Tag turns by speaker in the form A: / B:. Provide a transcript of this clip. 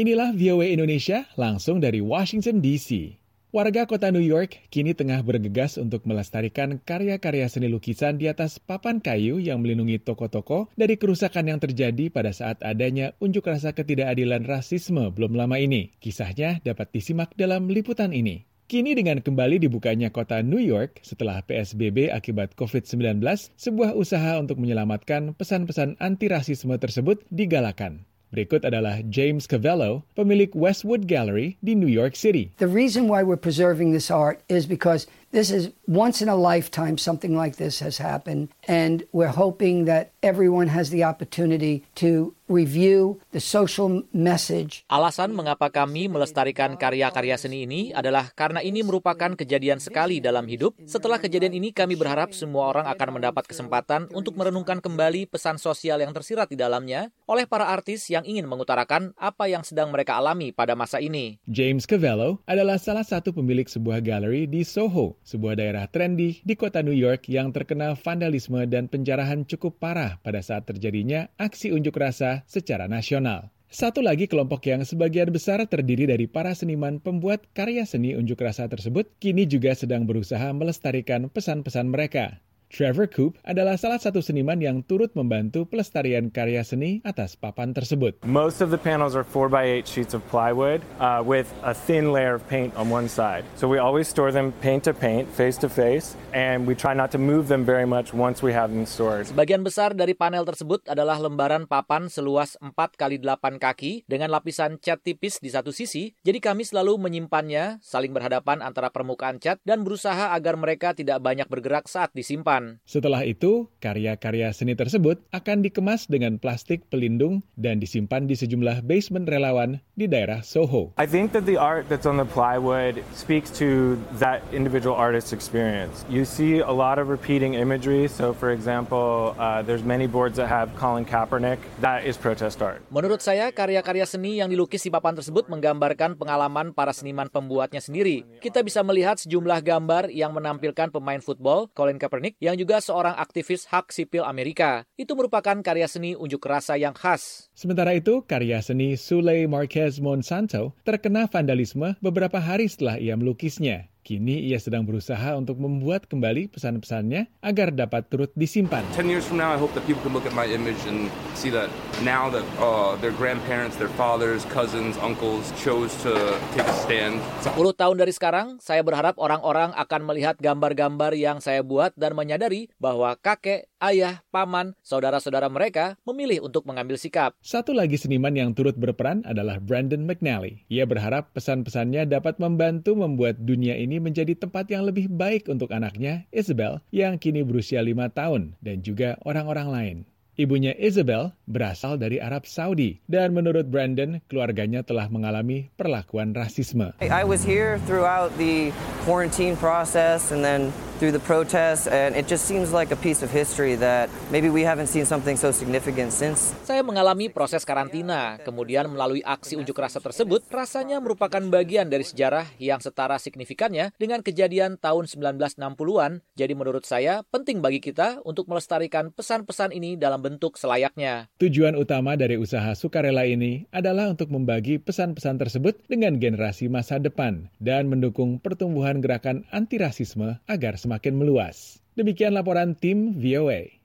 A: Inilah VOA Indonesia langsung dari Washington DC. Warga kota New York kini tengah bergegas untuk melestarikan karya-karya seni lukisan di atas papan kayu yang melindungi toko-toko dari kerusakan yang terjadi pada saat adanya unjuk rasa ketidakadilan rasisme belum lama ini. Kisahnya dapat disimak dalam liputan ini. Kini dengan kembali dibukanya kota New York setelah PSBB akibat COVID-19, sebuah usaha untuk menyelamatkan pesan-pesan anti rasisme tersebut digalakan. Berikut adalah James Cavello, pemilik Westwood Gallery di New York City.
B: The reason why we're preserving this art is because this is once in a lifetime something like this has happened and we're hoping that everyone has the opportunity to review the social message.
C: Alasan mengapa kami melestarikan karya-karya seni ini adalah karena ini merupakan kejadian sekali dalam hidup. Setelah kejadian ini kami berharap semua orang akan mendapat kesempatan untuk merenungkan kembali pesan sosial yang tersirat di dalamnya oleh para artis yang ingin mengutarakan apa yang sedang mereka alami pada masa ini.
A: James Cavello adalah salah satu pemilik sebuah galeri di Soho, sebuah daerah trendy di kota New York yang terkena vandalisme dan penjarahan cukup parah pada saat terjadinya aksi unjuk rasa secara nasional. Satu lagi kelompok yang sebagian besar terdiri dari para seniman pembuat karya seni unjuk rasa tersebut kini juga sedang berusaha melestarikan pesan-pesan mereka. Trevor Coop adalah salah satu seniman yang turut membantu pelestarian karya seni atas papan tersebut.
D: Most of the panels are 4x8 sheets of plywood uh, with a thin layer of paint on one side. So we always store them paint to paint, face to face, and we try not to move them very much once we have them stored.
C: Sebagian besar dari panel tersebut adalah lembaran papan seluas 4 kali 8 kaki dengan lapisan cat tipis di satu sisi, jadi kami selalu menyimpannya, saling berhadapan antara permukaan cat, dan berusaha agar mereka tidak banyak bergerak saat disimpan.
A: Setelah itu, karya-karya seni tersebut akan dikemas dengan plastik pelindung dan disimpan di sejumlah basement relawan di daerah Soho.
D: I think that the art that's on the plywood speaks to that individual artist's experience. You see a lot of repeating imagery. So, for example, uh, there's many boards that have Colin Kaepernick. That is protest art.
C: Menurut saya, karya-karya seni yang dilukis di papan tersebut menggambarkan pengalaman para seniman pembuatnya sendiri. Kita bisa melihat sejumlah gambar yang menampilkan pemain football, Colin Kaepernick, yang juga seorang aktivis hak sipil Amerika. Itu merupakan karya seni unjuk rasa yang khas.
A: Sementara itu, karya seni Sule Marquez Monsanto terkena vandalisme beberapa hari setelah ia melukisnya. Kini ia sedang berusaha untuk membuat kembali pesan-pesannya agar dapat turut disimpan.
E: 10 years from now, I hope that people can look at my image and see that now that uh, their grandparents, their fathers, cousins, uncles chose to take a stand.
C: 10 tahun dari sekarang, saya berharap orang-orang akan melihat gambar-gambar yang saya buat dan menyadari bahwa kakek, ayah, paman, saudara-saudara mereka memilih untuk mengambil sikap.
A: Satu lagi seniman yang turut berperan adalah Brandon McNally. Ia berharap pesan-pesannya dapat membantu membuat dunia ini menjadi tempat yang lebih baik untuk anaknya, Isabel, yang kini berusia lima tahun, dan juga orang-orang lain. Ibunya Isabel berasal dari Arab Saudi dan menurut Brandon, keluarganya telah mengalami perlakuan rasisme.
F: I was here throughout the quarantine process and then through the protests, and it just seems like a piece of history that maybe we haven't seen something so significant since.
C: Saya mengalami proses karantina, kemudian melalui aksi unjuk rasa tersebut, rasanya merupakan bagian dari sejarah yang setara signifikannya dengan kejadian tahun 1960-an. Jadi menurut saya, penting bagi kita untuk melestarikan pesan-pesan ini dalam bentuk selayaknya.
A: Tujuan utama dari usaha sukarela ini adalah untuk membagi pesan-pesan tersebut dengan generasi masa depan dan mendukung pertumbuhan gerakan anti rasisme agar semakin meluas. Demikian laporan tim VOA.